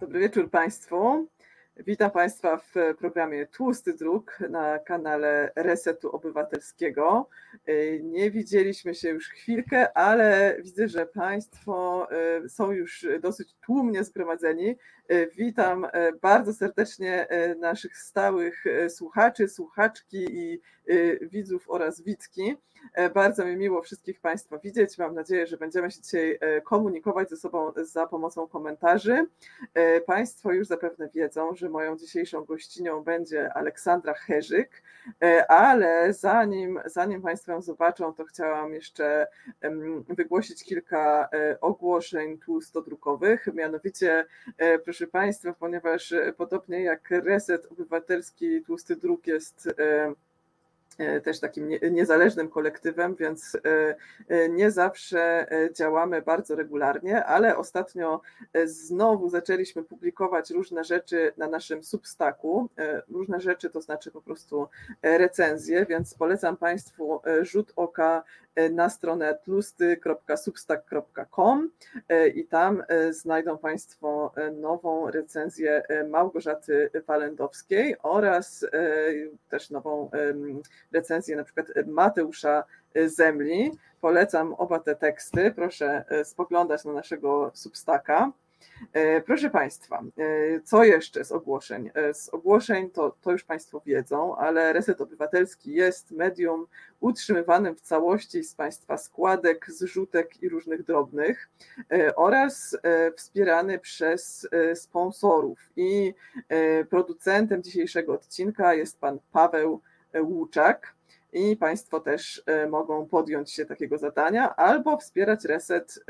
Dobry wieczór Państwu. Witam Państwa w programie Tłusty Druk na kanale Resetu Obywatelskiego. Nie widzieliśmy się już chwilkę, ale widzę, że Państwo e, są już dosyć tłumnie zgromadzeni. E, witam e, bardzo serdecznie naszych stałych słuchaczy, słuchaczki i widzów oraz widzki. Bardzo mi miło wszystkich Państwa widzieć. Mam nadzieję, że będziemy się dzisiaj komunikować ze sobą za pomocą komentarzy. Państwo już zapewne wiedzą, że moją dzisiejszą gościnią będzie Aleksandra Herzyk, ale zanim, zanim Państwo ją zobaczą, to chciałam jeszcze wygłosić kilka ogłoszeń tłustodrukowych. Mianowicie, proszę Państwa, ponieważ podobnie jak Reset Obywatelski, Tłusty Druk jest E, też takim niezależnym kolektywem, więc e, e, nie zawsze działamy bardzo regularnie, ale ostatnio znowu zaczęliśmy publikować różne rzeczy na naszym Substacku. Różne rzeczy to znaczy po prostu recenzje, więc polecam Państwu rzut oka na stronę tlusty.substack.com i tam znajdą Państwo nową recenzję Małgorzaty Walendowskiej oraz też nową recenzję na przykład Mateusza Zemli. Polecam oba te teksty, proszę spoglądać na naszego Substaka. E, proszę Państwa, e, co jeszcze z ogłoszeń? E, z ogłoszeń to, to już Państwo wiedzą, ale Reset Obywatelski jest medium utrzymywanym w całości z Państwa składek, zrzutek i różnych drobnych oraz wspierany przez sponsorów. I producentem dzisiejszego odcinka jest Pan Paweł Łuczak. I Państwo też mogą podjąć się takiego zadania albo wspierać Reset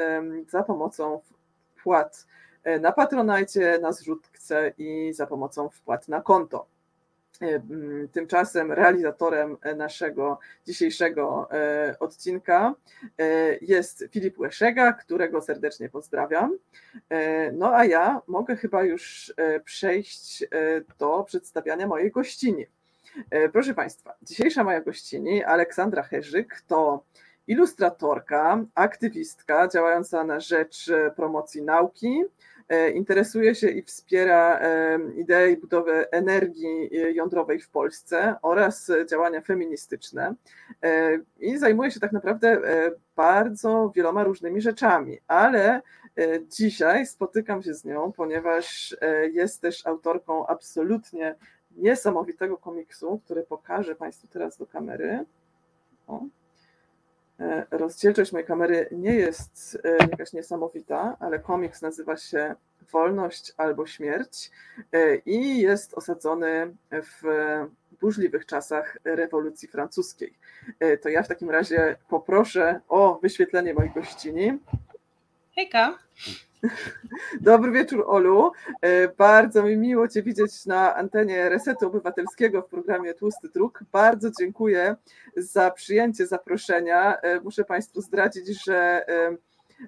za pomocą wpłat E, na Patronajcie, na zrzutce i za pomocą wpłat na konto. E, tymczasem realizatorem naszego dzisiejszego e, odcinka jest Filip Łeszega, którego serdecznie pozdrawiam. No a ja mogę chyba już przejść do przedstawiania mojej gościni. Proszę Państwa, dzisiejsza moja gościni, Aleksandra Herzyk, to ilustratorka, aktywistka działająca na rzecz promocji nauki, E, interesuje się i wspiera e, ideę budowy energii jądrowej w Polsce oraz działania feministyczne e, i zajmuje się tak naprawdę bardzo wieloma różnymi rzeczami, ale dzisiaj spotykam się z nią, ponieważ jest też autorką absolutnie niesamowitego komiksu, który pokażę Państwu teraz do kamery. O. E, rozdzielczość mojej kamery nie jest e, jakaś niesamowita, ale komiks nazywa się Wolność albo Śmierć e, i jest osadzony w burzliwych czasach rewolucji francuskiej. To ja w takim razie poproszę o wyświetlenie mojej gościni. Hejka. Dobry wieczór, Olu. E, bardzo mi miło Cię widzieć na antenie Resetu Obywatelskiego w programie Tłusty Druk. Bardzo dziękuję za przyjęcie zaproszenia. E, muszę Państwu zdradzić, że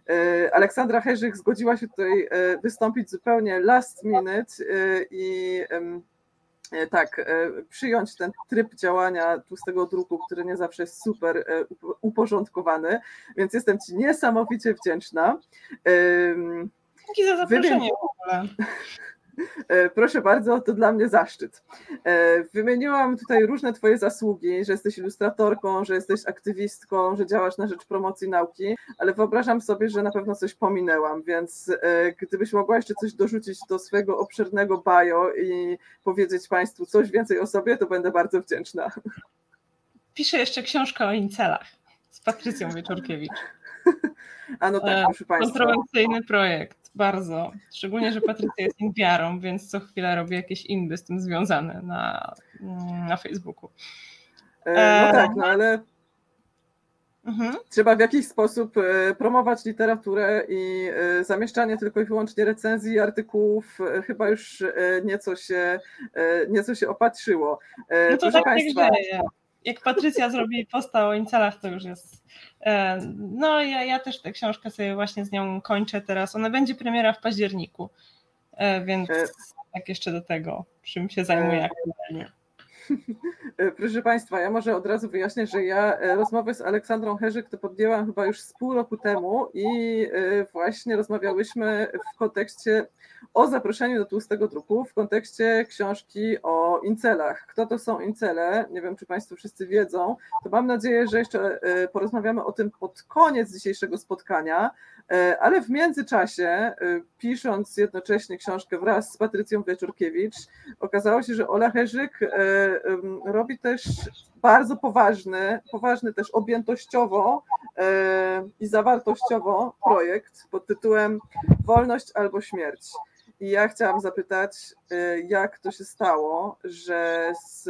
e, Aleksandra Herzyk zgodziła się tutaj wystąpić zupełnie last minute i tak, przyjąć ten tryb działania tłustego druku, który nie zawsze jest super uporządkowany, więc jestem Ci niesamowicie wdzięczna. Dzięki za zaproszenie w ogóle. E, proszę bardzo, to dla mnie zaszczyt. E, wymieniłam tutaj różne Twoje zasługi, że jesteś ilustratorką, że jesteś aktywistką, że działasz na rzecz promocji nauki, ale wyobrażam sobie, że na pewno coś pominęłam, więc e, gdybyś mogła jeszcze coś dorzucić do swojego obszernego bio i powiedzieć Państwu coś więcej o sobie, to będę bardzo wdzięczna. Piszę jeszcze książkę o incelach z Patrycją Wieczorkiewicz. A no tak, proszę Państwa. Kontrowersyjny projekt. Bardzo. Szczególnie, że Patrycja jest imbiarą, więc co chwilę robi jakieś inby z tym związane na, na Facebooku. E, no tak, no ale mhm. trzeba w jakiś sposób e, promować literaturę i e, zamieszczanie tylko i wyłącznie recenzji, artykułów chyba już nieco się, nieco się opatrzyło. No to Proszę tak Państwa, jak Patrycja zrobi posta o incalach, to już jest. E, no, ja, ja też tę książkę sobie właśnie z nią kończę teraz. Ona będzie premiera w październiku, e, więc e, tak jeszcze do tego, czym się zajmuję aktualnie. Proszę Państwa, ja może od razu wyjaśnię, że ja rozmowę z Aleksandrą Herzyk to podjęłam chyba już z pół roku temu i właśnie rozmawiałyśmy w kontekście o zaproszeniu do tłustego druku, w kontekście książki o incelach. Kto to są incele? Nie wiem, czy Państwo wszyscy wiedzą. To mam nadzieję, że jeszcze e, porozmawiamy o tym pod koniec dzisiejszego spotkania, ale w międzyczasie, pisząc jednocześnie książkę wraz z Patrycją Wieczorkiewicz, okazało się, że Ola Herzyk robi też bardzo poważny, poważny też objętościowo i zawartościowo projekt pod tytułem Wolność albo śmierć. I ja chciałam zapytać, e, jak to się stało, że z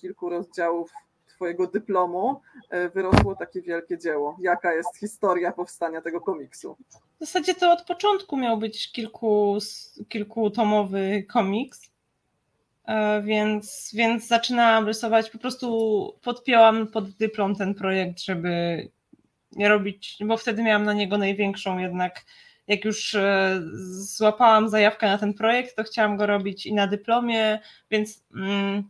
kilku rozdziałów Twojego dyplomu e, wyrosło takie wielkie dzieło? Jaka jest historia powstania tego komiksu? W zasadzie to od początku miał być kilku, kilkutomowy komiks. E, więc, więc zaczynałam rysować, po prostu podpięłam pod dyplom ten projekt, żeby nie robić, bo wtedy miałam na niego największą jednak, jak już e, złapałam zajawkę na ten projekt, to chciałam go robić i na dyplomie, więc mm,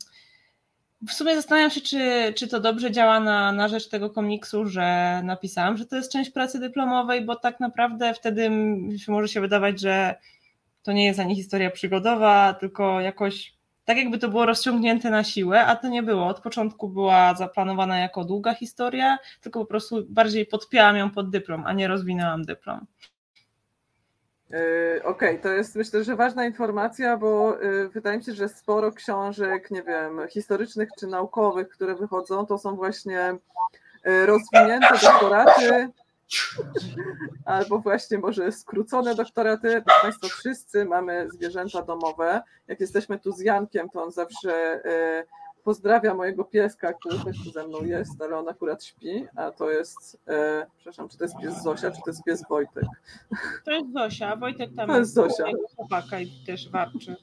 w sumie zastanawiam się, czy, czy to dobrze działa na, na rzecz tego komiksu, że napisałam, że to jest część pracy dyplomowej, bo tak naprawdę wtedy może się wydawać, że to nie jest ani historia przygodowa, tylko jakoś tak jakby to było rozciągnięte na siłę, a to nie było. Od początku była zaplanowana jako długa historia, tylko po prostu bardziej podpięłam ją pod dyplom, a nie rozwinęłam dyplom. Yy, okej, okay, to jest myślę, że ważna informacja, bo yy, wydaje mi się, że sporo książek, nie wiem, historycznych czy naukowych, które wychodzą, to są właśnie yy, rozwinięte doktoraty, albo właśnie może skrócone doktoraty. Państwo wszyscy mamy zwierzęta domowe. Jak jesteśmy tu z Jankiem, to on zawsze e, pozdrawia mojego pieska, który też tu ze mną jest, ale on akurat śpi, a to jest, e, przepraszam, czy to jest pies Zosia, czy to jest pies Wojtek? To jest Zosia, Wojtek tam to jest Zosia. chłopaka i też warczy.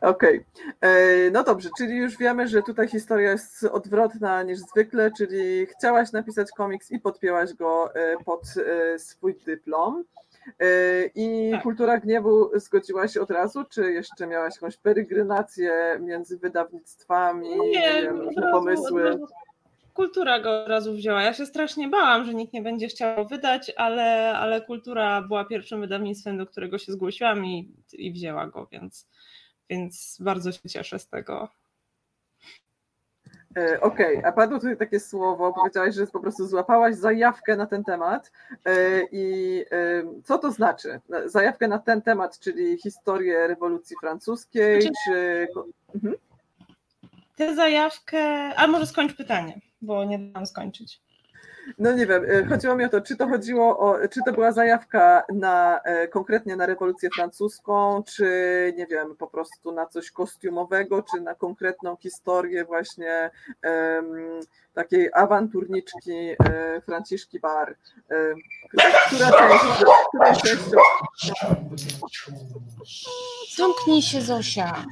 Okej. Okay. E, no dobrze, czyli już wiemy, że tutaj historia jest odwrotna niż zwykle, czyli chciałaś napisać komiks i podpięłaś go e, pod e, swój dyplom. I tak. Kultura Gniewu zgodziłaś się od razu, czy jeszcze miałaś jakąś peregrynację między wydawnictwami, nie, nie wiem, różne pomysły? kultura go od razu wzięła. Ja się strasznie bałam, że nikt nie będzie chciał wydać, ale, ale kultura była pierwszym wydawnictwem, do którego się zgłosiłam i, i wzięła go, więc, więc bardzo się cieszę z tego. E, okej, okay, a padło tutaj takie słowo, powiedziałaś, że po prostu złapałaś zajawkę na ten temat. E, I e, co to znaczy? Zajawkę na ten temat, czyli historię rewolucji francuskiej, znaczy, czy. Mhm. Tę zajawkę. A może skończ pytanie, bo nie dam skończyć. No nie wiem, e, chodziło mi o to, czy to chodziło o, czy to była zajawka na e, konkretnie na rewolucję francuską, czy nie wiem, po prostu na coś kostiumowego, czy na konkretną historię właśnie um, takiej awanturniczki um, Franciszki Bar. Um, która część, która część... Zamknij się Zosia.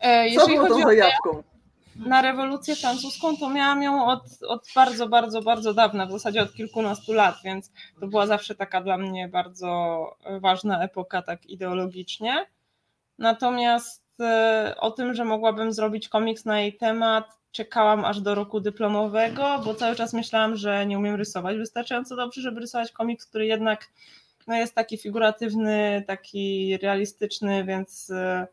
E, Co było tą zajawką? Na rewolucję francuską, to miałam ją od, od bardzo, bardzo, bardzo dawna, w zasadzie od kilkunastu lat, więc to była zawsze taka dla mnie bardzo ważna epoka, tak ideologicznie. Natomiast e, o tym, że mogłabym zrobić komiks na jej temat, czekałam aż do roku dyplomowego, bo cały czas myślałam, że nie umiem rysować wystarczająco dobrze, żeby rysować komiks, który jednak no, jest taki figuratywny, taki realistyczny, więc e,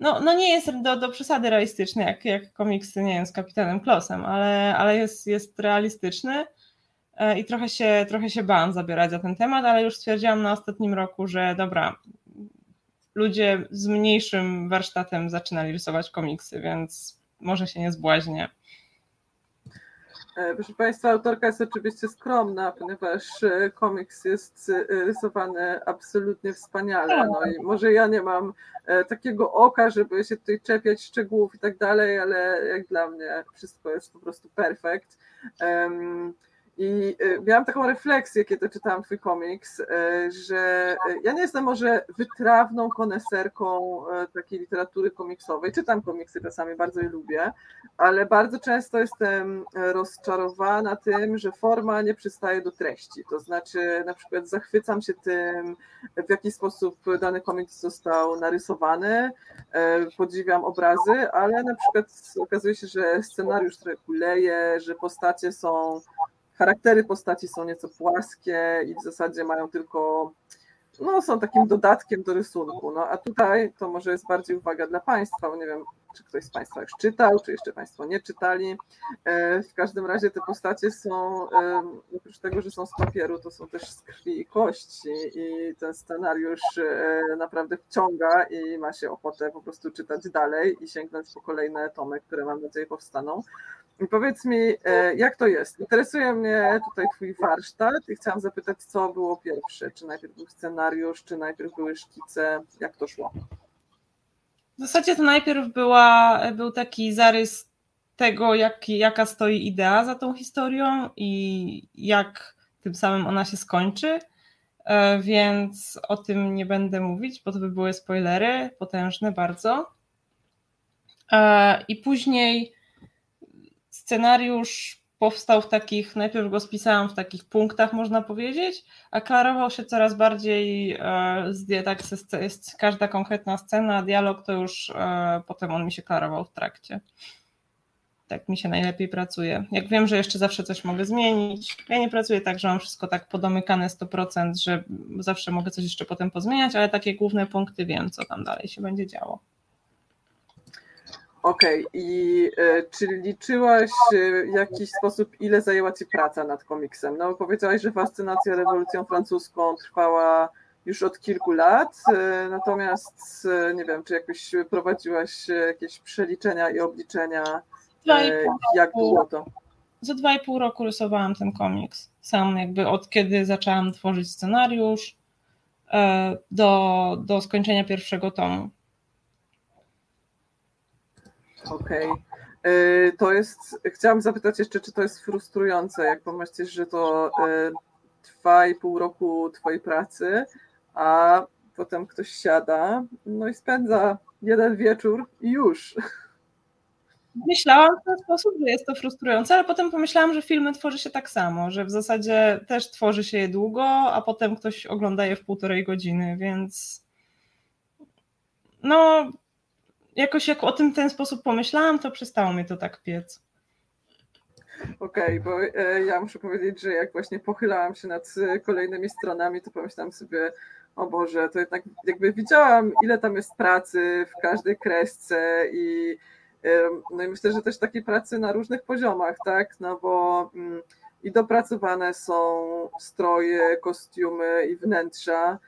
no, no nie jest do, do przesady realistyczny, jak, jak komiksy, nie wiem, z Kapitanem Klosem, ale, ale jest, jest realistyczny e, i trochę się, trochę się bałam zabierać za ten temat, ale już stwierdziłam na ostatnim roku, że dobra, ludzie z mniejszym warsztatem zaczynali rysować komiksy, więc może się nie zbłaźnię. E, proszę Państwa, autorka jest oczywiście skromna, ponieważ e, komiks jest e, rysowany absolutnie wspaniale. No i może ja nie mam takiego oka, żeby się tutaj czepiać szczegółów i tak dalej, ale jak dla mnie wszystko jest po prostu perfekt. I y, miałam taką refleksję, kiedy czytałam twój komiks, y, że y, ja nie jestem może wytrawną koneserką takiej literatury komiksowej. Czytam komiksy czasami, bardzo je lubię, ale bardzo często jestem rozczarowana tym, że forma nie przystaje do treści. To znaczy, na przykład zachwycam się tym, w jaki sposób dany komiks został narysowany, podziwiam obrazy, ale na przykład okazuje się, że scenariusz trochę kuleje, że postacie są charaktery postaci są nieco płaskie i w zasadzie mają tylko, no są takim dodatkiem do rysunku. No a tutaj to może jest bardziej uwaga dla Państwa, bo nie wiem, czy ktoś z Państwa już czytał, czy jeszcze Państwo nie czytali. E, w każdym razie te postacie są, e, oprócz tego, że są z papieru, to są też z krwi i kości i ten scenariusz e, naprawdę wciąga i ma się ochotę po prostu czytać dalej i sięgnąć po kolejne tomy, które mam nadzieję powstaną. Powiedz mi, jak to jest? Interesuje mnie tutaj Twój warsztat i chciałam zapytać, co było pierwsze? Czy najpierw był scenariusz, czy najpierw były szkice? Jak to szło? W zasadzie to najpierw była, był taki zarys tego, jak, jaka stoi idea za tą historią i jak tym samym ona się skończy. E, więc o tym nie będę mówić, bo to by były spoilery, potężne bardzo. E, I później scenariusz powstał w takich, najpierw go spisałam w takich punktach, można powiedzieć, a klarował się coraz bardziej, e, tak jest każda konkretna scena, dialog to już e, potem on mi się klarował w trakcie. Tak mi się najlepiej pracuje. Jak wiem, że jeszcze zawsze coś mogę zmienić, ja nie pracuję tak, że mam wszystko tak podomykane 100%, że zawsze mogę coś jeszcze potem pozmieniać, ale takie główne punkty wiem, co tam dalej się będzie działo. Okej, okay. i y, czy liczyłaś y, w jakiś sposób, ile zajęła Ci praca nad komiksem? No, powiedziałaś, że fascynacja rewolucją francuską trwała już od kilku lat, y, natomiast nie wiem, czy jakoś prowadziłaś jakieś przeliczenia i obliczenia, jak było to? Za dwa i pół roku rysowałam ten komiks. Sam jakby od kiedy zaczęłam tworzyć scenariusz do, do skończenia pierwszego tomu. Okej. Okay. To jest, chciałam zapytać jeszcze, czy to jest frustrujące, jak pomyślisz, że to e, trwa i pół roku twojej pracy, a potem ktoś siada, no i spędza jeden wieczór i już. Myślałam w ten sposób, że jest to frustrujące, ale potem pomyślałam, że filmy tworzy się tak samo, że w zasadzie też tworzy się je długo, a potem ktoś ogląda je w półtorej godziny, więc no jakoś jak o tym w ten sposób pomyślałam, to przestało mnie to tak piec. Okej, okay, bo e, ja muszę powiedzieć, że jak właśnie pochylałam się nad e, kolejnymi stronami, to pomyślałam sobie, o Boże, to jednak jakby widziałam, ile tam jest pracy w każdej kresce i no i myślę, że też takiej pracy na różnych poziomach, tak, no bo mm, i dopracowane są stroje, kostiumy i wnętrza,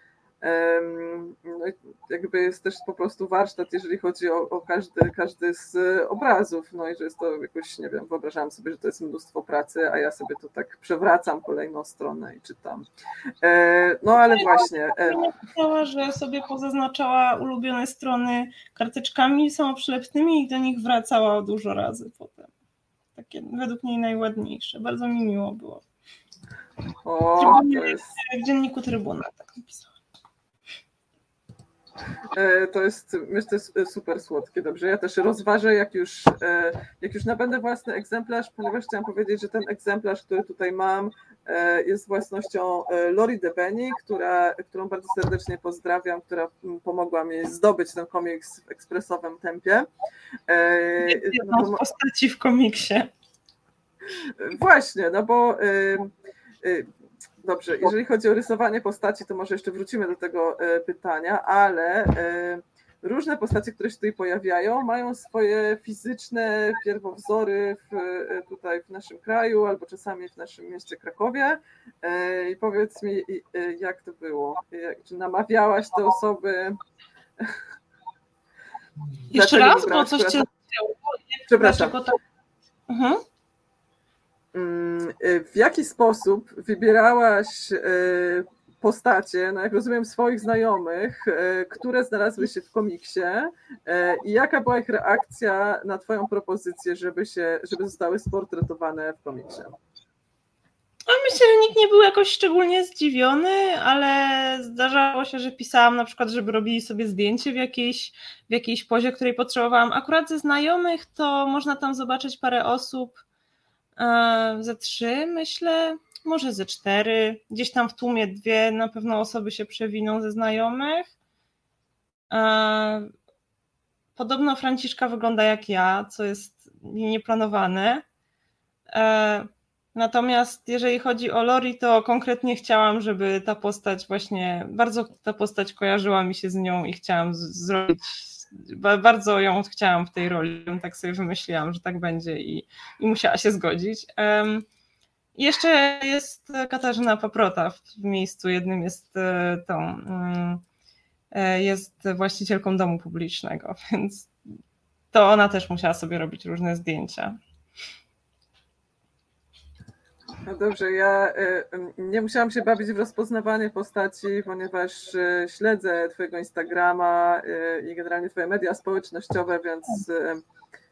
jakby jest też po prostu warsztat, jeżeli chodzi o, o, każdy, każdy z obrazów, no i że jest to jakoś, nie wiem, wyobrażałam sobie, że to jest mnóstwo pracy, a ja sobie to tak przewracam kolejną stronę i czytam. E, no ale właśnie. Napisała, że sobie pozaznaczała ulubione strony karteczkami samoprzylepnymi i do nich wracała dużo razy potem. Takie według niej najładniejsze. Bardzo mi miło było. O, to jest... W dzienniku Trybuna tak napisała. E, to jest, myślę, super słodkie. Dobrze, ja też rozważę, jak już, e, jak już nabędę własny egzemplarz, ponieważ chciałam powiedzieć, że ten egzemplarz, który tutaj mam, e, jest własnością Lori Debeni, która, którą bardzo serdecznie pozdrawiam, która pomogła mi zdobyć ten komiks w ekspresowym tempie. Jedną z postaci w komiksie. Właśnie, no bo Dobrze, jeżeli chodzi o rysowanie postaci, to może jeszcze wrócimy do tego e, pytania, ale e, różne postacie, które się tutaj pojawiają, mają swoje fizyczne pierwowzory w, e, tutaj w naszym kraju albo czasami w naszym mieście Krakowie. I powiedz mi, jak to było? Czy namawiałaś te osoby? Jeszcze raz, bo coś cię... Przepraszam. Tak... Mhm. Mm, y, w jaki sposób wybierałaś y, postacie, no jak rozumiem, swoich znajomych, y, które znalazły się w komiksie i jaka była ich reakcja na Twoją propozycję, żeby, się, żeby zostały sportretowane w komiksie? A myślę, że nikt nie był jakoś szczególnie zdziwiony, ale zdarzało się, że pisałam na przykład, żeby robili sobie zdjęcie w jakiejś, w jakiejś pozie, której potrzebowałam. Akurat ze znajomych to można tam zobaczyć parę osób, ze trzy myślę, może ze cztery. Gdzieś tam w tłumie dwie na pewno osoby się przewiną ze znajomych. E, podobno Franciszka wygląda jak ja, co jest nieplanowane. E, Natomiast jeżeli chodzi o Lori, to konkretnie chciałam, żeby ta postać właśnie, bardzo ta postać kojarzyła mi się z nią i chciałam zrobić, bardzo ją chciałam w tej roli, tak sobie wymyśliłam, że tak będzie i, i musiała się zgodzić. Jeszcze jest Katarzyna Paprota w miejscu, jednym jest e, tą, um, jest właścicielką domu publicznego, więc to ona też musiała sobie robić różne zdjęcia. No dobrze, ja y, nie musiałam się bawić w rozpoznawanie postaci, ponieważ y, śledzę Twojego Instagrama y, i generalnie Twoje media społecznościowe, więc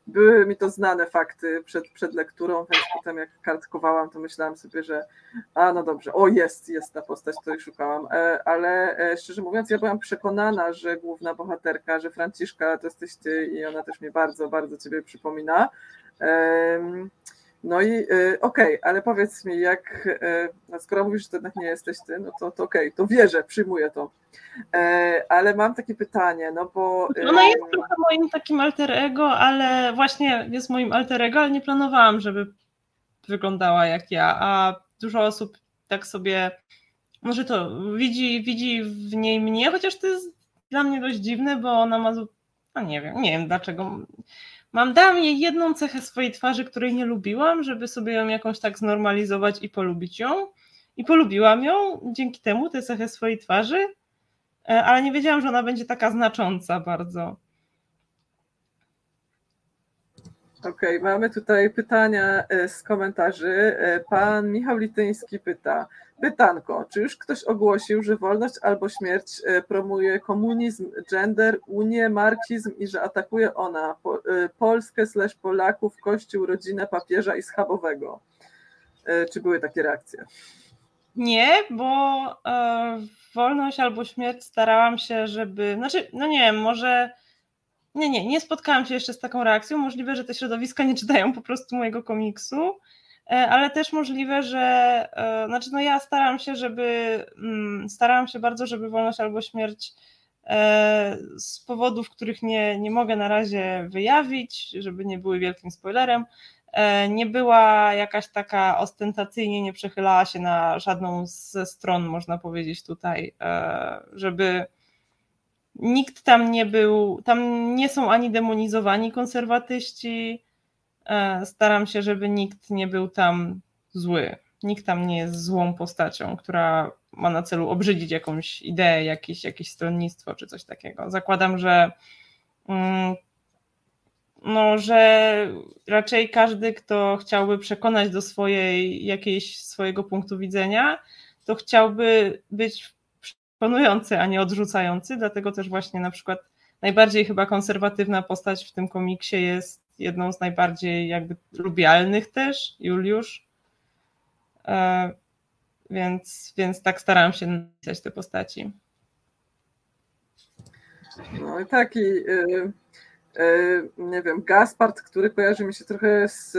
były mi to znane fakty przed, przed lekturą, więc potem jak kartkowałam, to myślałam sobie, że a no dobrze, o jest, jest ta postać, której szukałam, e, ale e, szczerze mówiąc, ja byłam przekonana, że główna bohaterka, że Franciszka to jesteś Ty i ona też mnie bardzo, bardzo Ciebie przypomina. No i y, okej, okay, ale powiedz mi, jak no skoro mówisz, że to jednak nie jesteś ty, no to, to okej, okay, to wierzę, przyjmuję to. E, ale mam takie pytanie, no bo. Ona jest trochę moim takim alter ego, ale właśnie jest moim alter ego, ale nie planowałam, żeby wyglądała jak ja. A dużo osób tak sobie może to widzi, widzi w niej mnie, chociaż to jest dla mnie dość dziwne, bo ona ma. No nie wiem, nie wiem dlaczego Mam, dałam jej jedną cechę swojej twarzy, której nie lubiłam, żeby sobie ją jakoś tak znormalizować i polubić ją. I polubiłam ją dzięki temu, tę cechę swojej twarzy, e, ale nie wiedziałam, że ona będzie taka znacząca bardzo. Okej, okay, mamy tutaj pytania e, z komentarzy. E, pan Michał Lityński pyta, pytanko, czy już ktoś ogłosił, że wolność albo śmierć e, promuje komunizm, gender, unię, marksizm i że atakuje ona Polskę slash Polaków, Kościół, rodzinę, papieża i schabowego? Czy były takie reakcje? Nie, bo wolność albo śmierć starałam się, żeby, znaczy, no nie wiem, może nie, nie, nie spotkałam się jeszcze z taką reakcją. Możliwe, że te środowiska nie czytają po prostu mojego komiksu, e, ale też możliwe, że e, znaczy no ja staram się, żeby mm, starałam się bardzo, żeby wolność albo śmierć e, z powodów, których nie, nie mogę na razie wyjawić, żeby nie były wielkim spoilerem, nie była jakaś taka ostentacyjnie, nie przechylała się na żadną ze stron, można powiedzieć tutaj, żeby nikt tam nie był, tam nie są ani demonizowani konserwatyści. E, staram się, żeby nikt nie był tam zły. Nikt tam nie jest złą postacią, która ma na celu obrzydzić jakąś ideę, jakieś, jakieś stronnictwo czy coś takiego. Zakładam, że mm, no, że raczej każdy, kto chciałby przekonać do swojej jakiejś swojego punktu widzenia, to chciałby być przekonujący, a nie odrzucający, dlatego też właśnie na przykład najbardziej chyba konserwatywna postać w tym komiksie jest jedną z najbardziej jakby lubialnych też, Juliusz. E, więc, więc tak starałam się napisać te postaci. No i taki, yy, yy, nie wiem, Gaspard, który kojarzy mi się trochę z,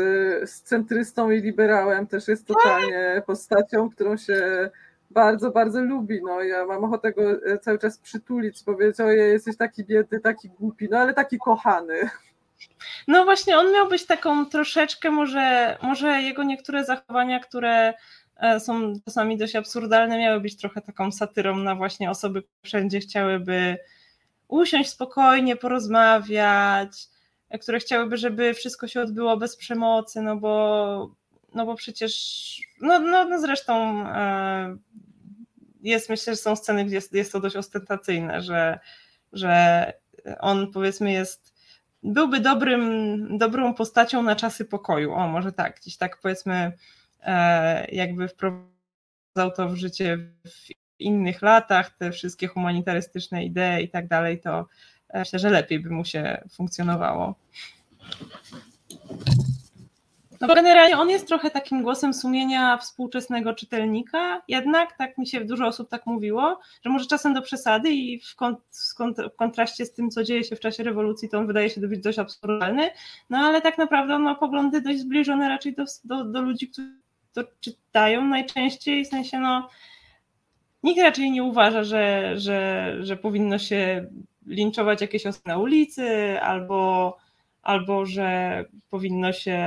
z centrystą i liberałem, też jest totalnie postacią, którą się bardzo, bardzo lubi. No, ja mam ochotę go e, cały czas przytulić, powiedzieć, ojej, jesteś taki biedny, taki głupi, no ale taki kochany. No właśnie, on miał być taką troszeczkę, może, może jego niektóre zachowania, które e, są czasami dość absurdalne, miały być trochę taką satyrą na właśnie osoby, które wszędzie chciałyby usiąść spokojnie, porozmawiać, e, które chciałyby, żeby wszystko się odbyło bez przemocy, no bo, no bo przecież, no, no, no zresztą jest, myślę, że są sceny, gdzie jest, jest to dość ostentacyjne, że, że on powiedzmy jest, byłby dobrym, dobrą postacią na czasy pokoju, o może tak, gdzieś tak powiedzmy e, jakby wprowadzał to w życie w innych latach, te wszystkie humanitarystyczne idee i tak dalej, to myślę, że lepiej by mu się funkcjonowało. No bo generalnie on jest trochę takim głosem sumienia współczesnego czytelnika, jednak tak mi się dużo osób tak mówiło, że może czasem do przesady i w, kont w kontraście z tym, co dzieje się w czasie rewolucji, to on wydaje się być dość absurdalny, no ale tak naprawdę on ma poglądy dość zbliżone raczej do, do, do ludzi, którzy to czytają najczęściej, w sensie no nikt raczej nie uważa, że, że, że powinno się linczować jakieś osoby na ulicy albo albo że powinno się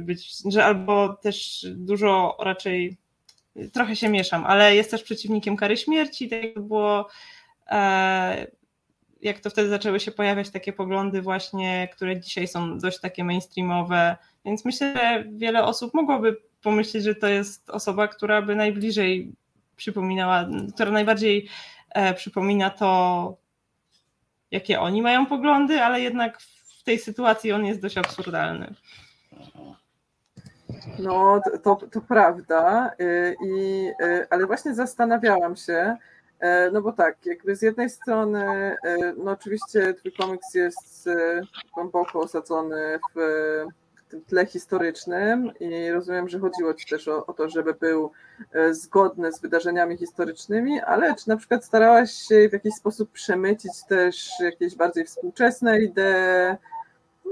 być, że albo też dużo raczej, trochę się mieszam, ale jest też przeciwnikiem kary śmierci, tak było, e, jak to wtedy zaczęły się pojawiać takie poglądy właśnie, które dzisiaj są dość takie mainstreamowe, więc myślę, że wiele osób mogłoby pomyśleć, że to jest osoba, która by najbliżej przypominała, która najbardziej e, przypomina to, jakie oni mają poglądy, ale jednak w tej sytuacji on jest dość absurdalny. No, to, to prawda, y, I, y, ale właśnie zastanawiałam się, y, no bo tak, jakby z jednej strony, no oczywiście twój komiks jest głęboko osadzony w tym tle historycznym i rozumiem, że chodziło Ci też o, o, to, żeby był zgodny z wydarzeniami historycznymi, ale czy na przykład starałaś się w jakiś sposób przemycić też jakieś bardziej współczesne idee,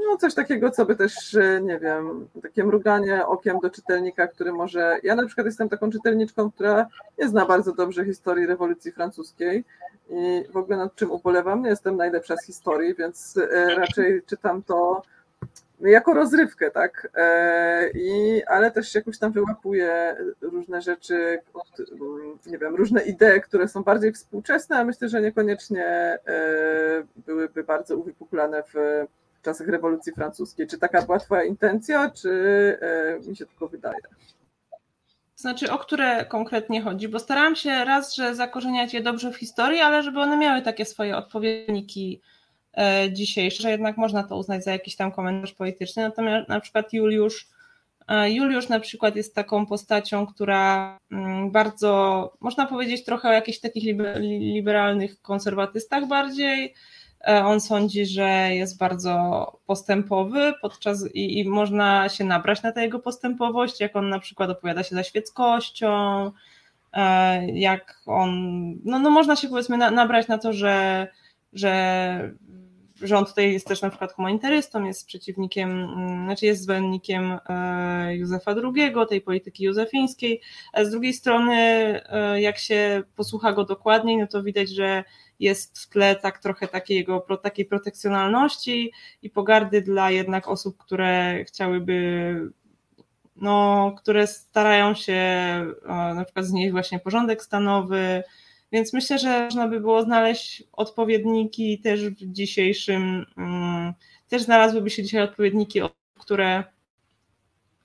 no coś takiego, co by też, e, nie wiem, takie mruganie okiem do czytelnika, który może. Ja na przykład jestem taką czytelniczką, która nie zna bardzo dobrze historii rewolucji francuskiej i w ogóle nad czym ubolewam, nie jestem najlepsza z historii, więc e, raczej czytam to jako rozrywkę, tak? E, I, ale też jakoś tam wyłapuję różne rzeczy, nie wiem, różne idee, które są bardziej współczesne, a myślę, że niekoniecznie byłyby bardzo uwypuklane w w czasach rewolucji francuskiej. Czy taka była Twoja intencja, czy e, mi się tylko wydaje? Znaczy, o które konkretnie chodzi? Bo starałam się raz, że zakorzeniać je dobrze w historii, ale żeby one miały takie swoje odpowiedniki e, dzisiejsze, że jednak można to uznać za jakiś tam komentarz polityczny. Natomiast na przykład Juliusz, e, Juliusz na przykład jest taką postacią, która mm, bardzo, można powiedzieć trochę o jakichś takich liberalnych konserwatystach bardziej, on sądzi, że jest bardzo postępowy podczas i, i, można się nabrać na tę jego postępowość, jak on na przykład opowiada się za świeckością, e, jak on, no, no można się powiedzmy na, nabrać na to, że, że, że on tutaj jest też na przykład humanitarystą, jest przeciwnikiem, mm, znaczy jest zwolennikiem e, Józefa II, tej polityki józefińskiej, a z drugiej strony jak się posłucha go dokładniej, no to widać, że jest w tle tak trochę takiego, takiej protekcjonalności i pogardy dla jednak osób, które chciałyby, no, które starają się na przykład znieść właśnie porządek stanowy, więc myślę, że można by było znaleźć odpowiedniki też w dzisiejszym, mm, też znalazłyby się dzisiaj odpowiedniki, które,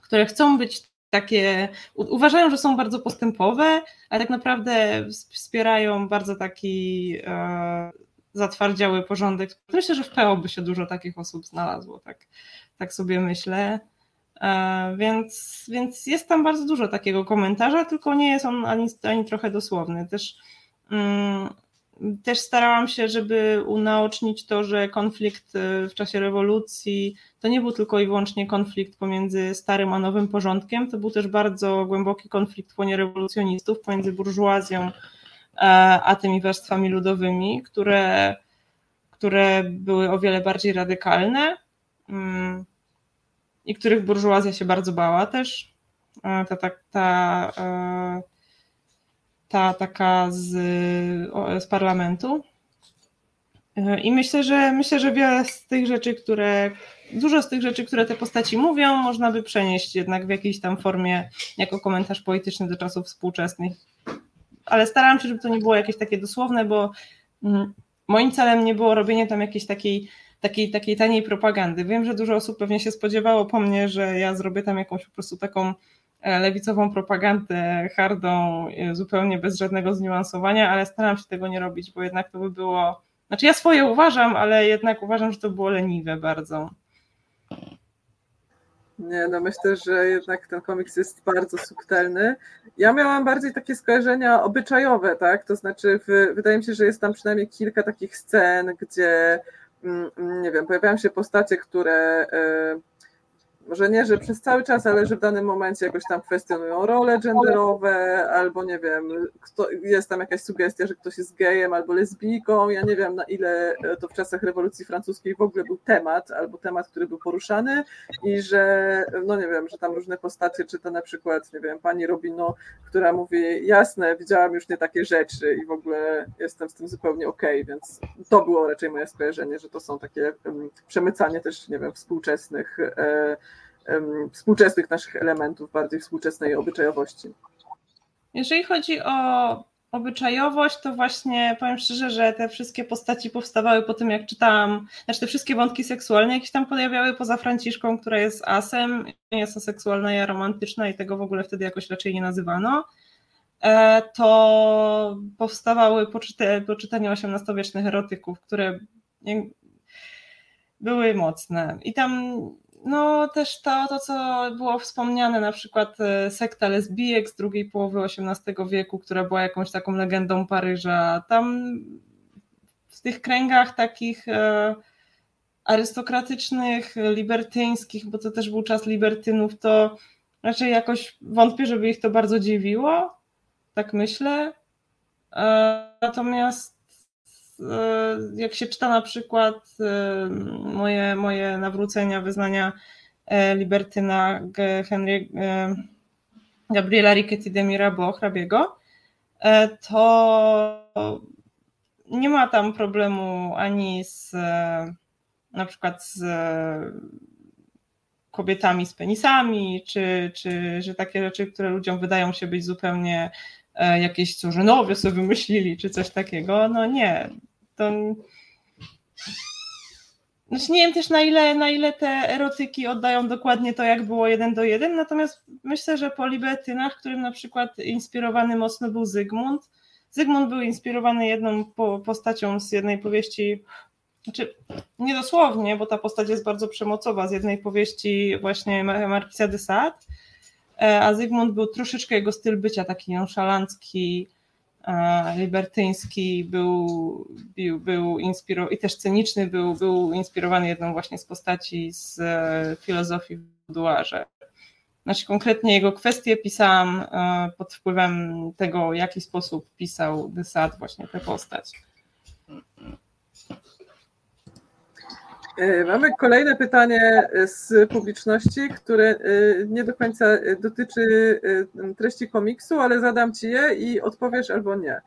które chcą być takie, uważają, że są bardzo postępowe, ale tak naprawdę wspierają bardzo taki e, zatwardziały porządek. Myślę, że w PO by się dużo takich osób znalazło, tak, tak sobie myślę. E, więc, więc jest tam bardzo dużo takiego komentarza, tylko nie jest on ani, ani trochę dosłowny. Też mm, też starałam się, żeby unaocznić to, że konflikt e, w czasie rewolucji to nie był tylko i wyłącznie konflikt pomiędzy starym a nowym porządkiem, to był też bardzo głęboki konflikt w łonie rewolucjonistów pomiędzy burżuazją e, a tymi warstwami ludowymi, które, które były o wiele bardziej radykalne mm, i których burżuazja się bardzo bała też. E, ta, ta, ta, ta taka z, z parlamentu. I myślę, że myślę, że wiele z tych rzeczy, które, dużo z tych rzeczy, które te postaci mówią, można by przenieść jednak w jakiejś tam formie jako komentarz polityczny do czasów współczesnych. Ale starałam się, żeby to nie było jakieś takie dosłowne, bo mm, moim celem nie było robienie tam jakiejś takiej, takiej, takiej taniej propagandy. Wiem, że dużo osób pewnie się spodziewało po mnie, że ja zrobię tam jakąś po prostu taką E, lewicową propagandę hardą, e, zupełnie bez żadnego zniuansowania, ale staram się tego nie robić, bo jednak to by było. Znaczy, ja swoje uważam, ale jednak uważam, że to było leniwe bardzo. Nie, no myślę, że jednak ten komiks jest bardzo subtelny. Ja miałam bardziej takie skojarzenia obyczajowe, tak? To znaczy, w, wydaje mi się, że jest tam przynajmniej kilka takich scen, gdzie, mm, nie wiem, pojawiają się postacie, które. Yy, może nie, że przez cały czas, ale że w danym momencie jakoś tam kwestionują role genderowe, albo nie wiem, kto, jest tam jakaś sugestia, że ktoś jest gejem albo lesbijką. Ja nie wiem, na ile to w czasach rewolucji francuskiej w ogóle był temat, albo temat, który był poruszany, i że, no nie wiem, że tam różne postacie, czy to na przykład, nie wiem, pani Robino, która mówi, jasne, widziałam już nie takie rzeczy i w ogóle jestem z tym zupełnie okej, okay, więc to było raczej moje skojarzenie, że to są takie przemycanie też, nie wiem, współczesnych e, współczesnych naszych elementów, bardziej współczesnej obyczajowości. Jeżeli chodzi o obyczajowość, to właśnie powiem szczerze, że te wszystkie postaci powstawały po tym, jak czytałam, znaczy te wszystkie wątki seksualne jakieś tam pojawiały poza Franciszką, która jest asem, jest aseksualna i aromantyczna i tego w ogóle wtedy jakoś raczej nie nazywano, e, to powstawały po, po czytaniu XVIII-wiecznych erotyków, które były mocne. I tam no też to, to, co było wspomniane, na przykład e, sekta lesbijek z drugiej połowy XVIII wieku, która była jakąś taką legendą Paryża. Tam w tych kręgach takich e, arystokratycznych, libertyńskich, bo to też był czas libertynów, to raczej jakoś wątpię, żeby ich to bardzo dziwiło. Tak myślę. E, natomiast jak się czyta na przykład e, moje, moje nawrócenia, wyznania e, libertyna Henry Gabriela Riquetti de Mirabeau, hrabiego, to nie ma tam problemu ani z na przykład z kobietami z penisami, czy, czy że takie rzeczy, które ludziom wydają się być zupełnie jakieś cużynowie sobie wymyślili, czy coś takiego. No nie, to znaczy nie wiem też na ile, na ile te erotyki oddają dokładnie to, jak było jeden do jeden, natomiast myślę, że po Libetynach, którym na przykład inspirowany mocno był Zygmunt, Zygmunt był inspirowany jedną postacią z jednej powieści, znaczy nie dosłownie, bo ta postać jest bardzo przemocowa, z jednej powieści właśnie Marquisa de Sade, e, a Zygmunt był troszeczkę jego styl bycia taki nonszalancki, libertyński był, był, był inspirowany i też cyniczny był, był inspirowany jedną właśnie z postaci z e, filozofii buduarze. Znaczy konkretnie jego kwestie pisałam e, pod wpływem tego, w jaki sposób pisał Desat właśnie tę postać. E, mamy kolejne pytanie z publiczności, które e, nie do końca dotyczy e, treści komiksu, ale zadam ci je i odpowiesz albo nie.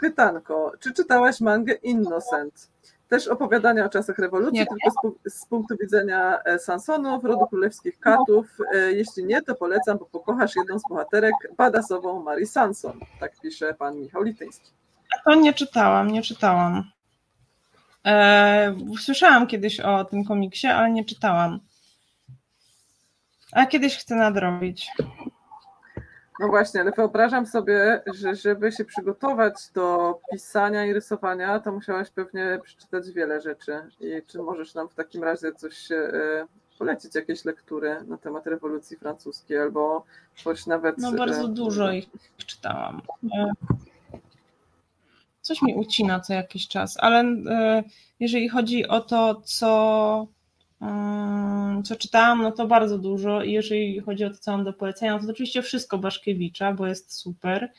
Pytanko, czy czytałaś mangę Innocent? Też opowiadania o czasach rewolucji, nie. tylko z, z, punktu widzenia Sansonów, rodu królewskich katów. Jeśli nie, to polecam, bo pokochasz jedną z bohaterek, badasową Marii Sanson. Tak pisze pan Michał Lityński. To nie czytałam, nie czytałam. E, słyszałam kiedyś o tym komiksie, ale nie czytałam. A kiedyś chcę nadrobić. No właśnie, ale wyobrażam sobie, że żeby się przygotować do pisania i rysowania, to musiałaś pewnie przeczytać wiele rzeczy. I czy możesz nam w takim razie coś e, polecić, jakieś lektury na temat rewolucji francuskiej, albo coś nawet. No bardzo e, dużo ich czytałam coś mi ucina co jakiś czas, ale e, jeżeli chodzi o to, co, mm, co czytałam, no to bardzo dużo i jeżeli chodzi o to, co mam do polecenia, no to oczywiście wszystko Baszkiewicza, bo jest super.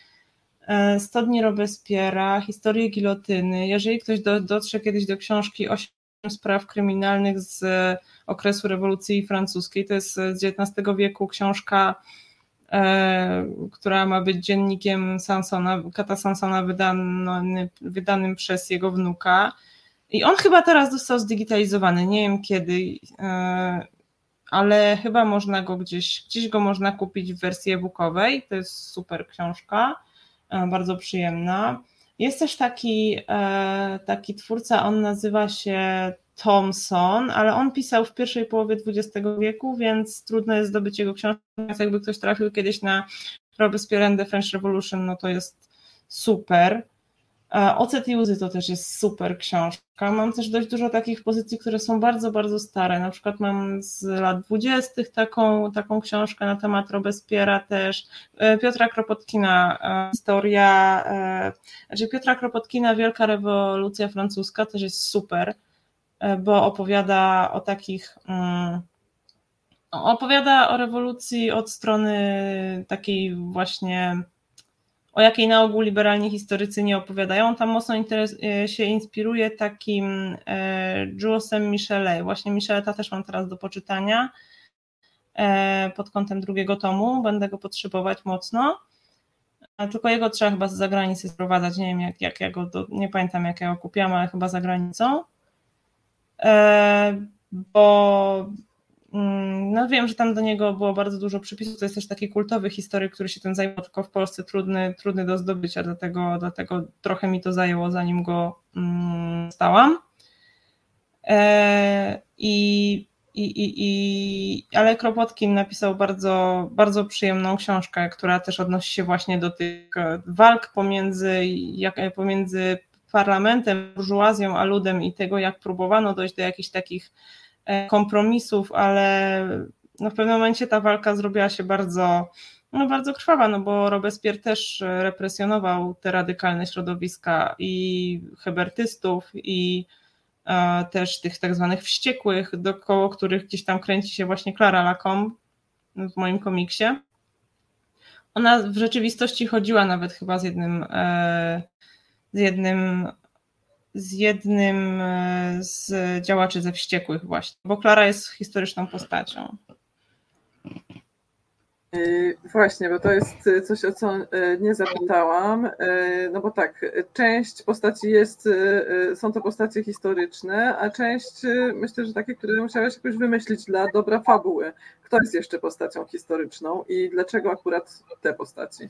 100 e, dni Robespiera, historię gilotyny. Jeżeli ktoś do, dotrze kiedyś do książki 8 spraw kryminalnych z okresu rewolucji francuskiej, to jest z XIX wieku książka E, która ma być dziennikiem Sansona, Kata Sansona wydany, wydanym przez jego wnuka. I on chyba teraz został zdigitalizowany, nie wiem kiedy, e, ale chyba można go gdzieś, gdzieś go można kupić w wersji e-bookowej. To jest super książka, e, bardzo przyjemna. Jest też taki, taki twórca, on nazywa się Thomson, ale on pisał w pierwszej połowie XX wieku, więc trudno jest zdobyć jego książkę. Jakby ktoś trafił kiedyś na Robespierre and the French Revolution, no to jest super. E, Ocet i łzy to też jest super książka. Mam też dość dużo takich pozycji, które są bardzo, bardzo stare. Na przykład mam z lat dwudziestych taką, taką książkę na temat Robespiera też. E, Piotra Kropotkina, e, historia, znaczy Piotra Kropotkina, Wielka rewolucja francuska też jest super. E, bo opowiada o takich mm, opowiada o rewolucji od strony takiej właśnie, o jakiej na ogół liberalni historycy nie opowiadają. Tam mocno e, się inspiruje takim e, Julesem Michelet. Właśnie Micheleta też mam teraz do poczytania pod kątem drugiego tomu. Będę go potrzebować mocno. A tylko jego trzeba chyba z zagranicy sprowadzać. Nie wiem, jak, jak ja go, do, nie pamiętam jak ja go kupiłam, ale chyba za granicą. Bo Mm, no wiem, że tam do niego było bardzo dużo przypisów. To jest też taki kultowy historyk, który się tym zajmował, tylko w Polsce trudny, trudny do zdobycia, dlatego, dlatego trochę mi to zajęło, zanim go mm, stałam. E, i, i, i, i, ale Kropotkin napisał bardzo, bardzo przyjemną książkę, która też odnosi się właśnie do tych walk pomiędzy, jak, pomiędzy parlamentem, burżuazją a ludem i tego, jak próbowano dojść do jakichś takich E, kompromisów, ale no w pewnym momencie ta walka zrobiła się bardzo, no bardzo krwawa, no bo Robespierre też represjonował te radykalne środowiska i hebertystów i e, też tych tak zwanych wściekłych, dookoło których gdzieś tam kręci się właśnie Clara Lacombe w moim komiksie. Ona w rzeczywistości chodziła nawet chyba z jednym, e, z jednym z jednym e, z działaczy ze wściekłych właśnie, bo Klara jest historyczną postacią. E, właśnie, bo to jest coś, o co e, nie zapytałam. No bo tak, część postaci jest, są to postacie historyczne, a część myślę, że takie, które musiałeś jakoś wymyślić dla dobra fabuły. Kto jest jeszcze postacią historyczną i dlaczego akurat te postaci?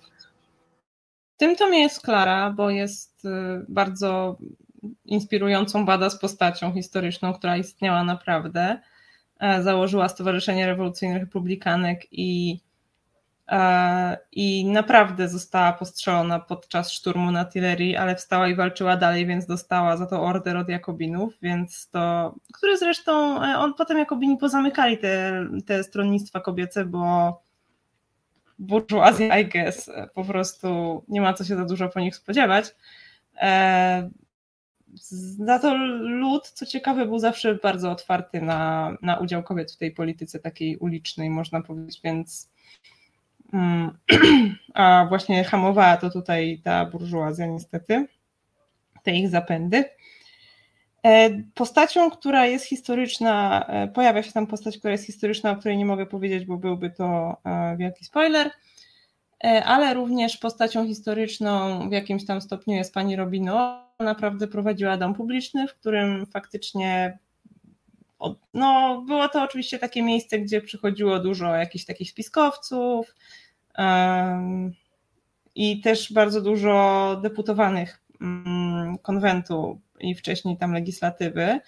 Tym tomie jest Klara, bo jest bardzo inspirującą bada z postacią historyczną, która istniała naprawdę. E, założyła Stowarzyszenie Rewolucyjnych Republikanek i, e, i naprawdę została postrzelona podczas szturmu na Tillery, ale wstała i walczyła dalej, więc dostała za to order od Jakobinów, więc to, które zresztą e, on potem Jakobini pozamykali te, te stronnictwa kobiece, bo burżuazja, I guess, po prostu nie ma co się za dużo po nich spodziewać. Za to lud, co ciekawe, był zawsze bardzo otwarty na, na udział kobiet w tej polityce takiej ulicznej, można powiedzieć, więc mm, a właśnie hamowała to tutaj ta burżuazja niestety, te ich zapędy. E, postacią, która jest historyczna, e, pojawia się tam postać, która jest historyczna, o której nie mogę powiedzieć, bo byłby to e, wielki spoiler, ale również postacią historyczną w jakimś tam stopniu jest pani Robino, naprawdę prowadziła dom publiczny, w którym faktycznie no, było to oczywiście takie miejsce, gdzie przychodziło dużo jakichś takich spiskowców i też bardzo dużo deputowanych um, konwentu i wcześniej tam legislatywy.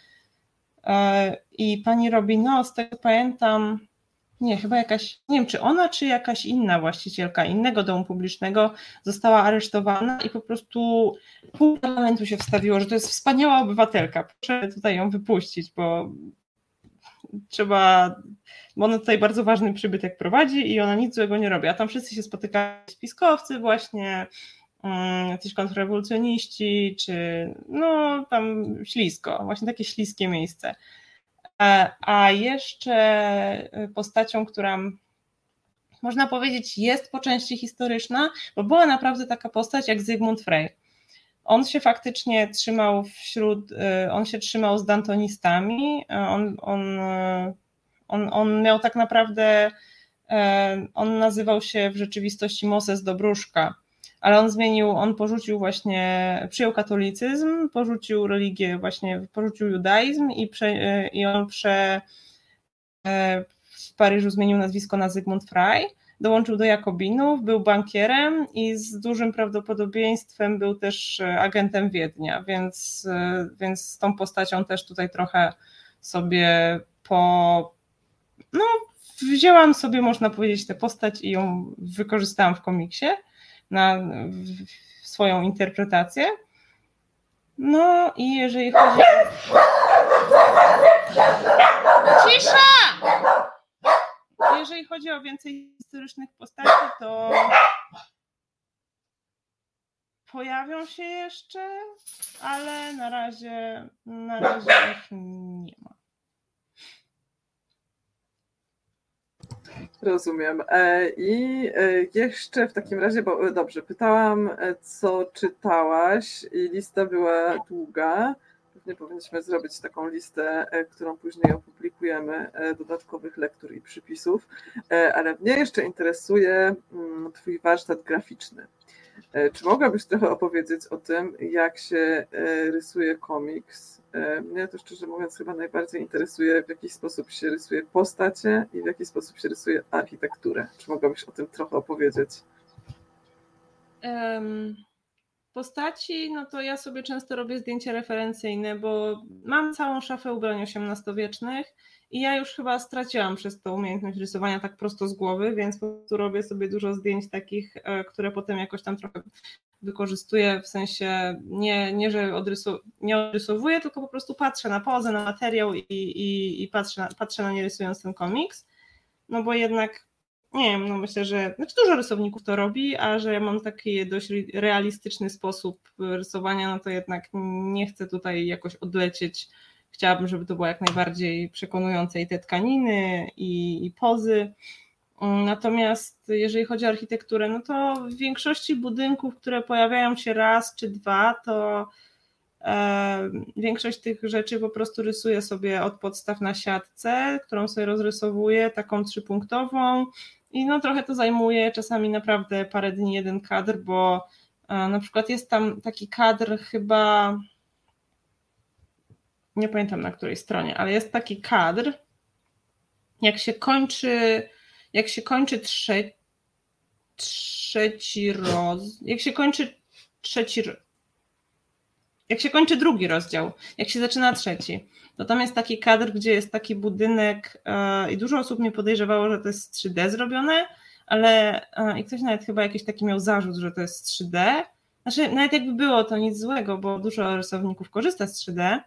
E, I pani Robino, z tego pamiętam, nie, chyba jakaś, nie wiem, czy ona, czy jakaś inna właścicielka innego domu publicznego została aresztowana i po prostu pół parlamentu się wstawiło, że to jest wspaniała obywatelka, proszę tutaj ją wypuścić, bo trzeba, bo ona tutaj bardzo ważny przybytek prowadzi i ona nic złego nie robi, a tam wszyscy się spotykają, spiskowcy właśnie, jacyś kontrrewolucjoniści, czy no tam ślisko, właśnie takie śliskie miejsce. E, a jeszcze e, postacią, która można powiedzieć jest po części historyczna, bo była naprawdę taka postać jak Zygmunt Frey. On się faktycznie trzymał wśród, e, on się trzymał z dantonistami, on, on, on, on miał tak naprawdę, on nazywał się w rzeczywistości Moses Dobruszka, ale on zmienił, on porzucił właśnie, przyjął katolicyzm, porzucił religię, właśnie porzucił judaizm i, prze, i on prze, e, w Paryżu zmienił nazwisko na Zygmunt Frey, dołączył do Jakobinów, był bankierem i z dużym prawdopodobieństwem był też agentem Wiednia, więc, e, więc z tą postacią też tutaj trochę sobie po, no wzięłam sobie, można powiedzieć, tę postać i ją wykorzystałam w komiksie na swoją interpretację. No i jeżeli chodzi. Cisza! Jeżeli chodzi o więcej historycznych postaci, to pojawią się jeszcze, ale na razie, na razie ich nie ma. Rozumiem. E, I e, jeszcze w takim razie, bo e, dobrze, pytałam, co czytałaś, i lista była długa. Pewnie powinniśmy zrobić taką listę, którą później opublikujemy, dodatkowych lektur i przypisów, ale mnie jeszcze interesuje mm, Twój warsztat graficzny. E, czy mogłabyś trochę opowiedzieć o tym, jak się e, rysuje komiks? E, mnie to szczerze mówiąc chyba najbardziej interesuje, w jaki sposób się rysuje postacie i w jaki sposób się rysuje architekturę. Czy mogłabyś o tym trochę opowiedzieć? Um, postaci, no to ja sobie często robię zdjęcia referencyjne, bo mam całą szafę ubrań XVIII-wiecznych i ja już chyba straciłam przez to umiejętność rysowania tak prosto z głowy, więc po prostu robię sobie dużo zdjęć takich, e, które potem jakoś tam trochę wykorzystuję, w sensie nie, nie że odrysu, nie odrysowuję, tylko po prostu patrzę na pozę, na materiał i, i, i patrzę, na, patrzę na nie rysując ten komiks, no bo jednak nie wiem, no myślę, że znaczy dużo rysowników to robi, a że ja mam taki dość realistyczny sposób rysowania, no to jednak nie chcę tutaj jakoś odlecieć Chciałabym, żeby to było jak najbardziej przekonujące i te tkaniny, i, i pozy. Natomiast jeżeli chodzi o architekturę, no to w większości budynków, które pojawiają się raz czy dwa, to e, większość tych rzeczy po prostu rysuję sobie od podstaw na siatce, którą sobie rozrysowuję, taką trzypunktową. I no trochę to zajmuje, czasami naprawdę parę dni jeden kadr, bo e, na przykład jest tam taki kadr chyba nie pamiętam na której stronie, ale jest taki kadr, jak się kończy, jak się kończy trze, trzeci roz, jak się kończy trzeci, jak się kończy drugi rozdział, jak się zaczyna trzeci, to tam jest taki kadr, gdzie jest taki budynek yy, i dużo osób mnie podejrzewało, że to jest 3D zrobione, ale yy, i ktoś nawet chyba jakiś taki miał zarzut, że to jest 3D. Znaczy, nawet jakby było, to nic złego, bo dużo rysowników korzysta z 3D, E,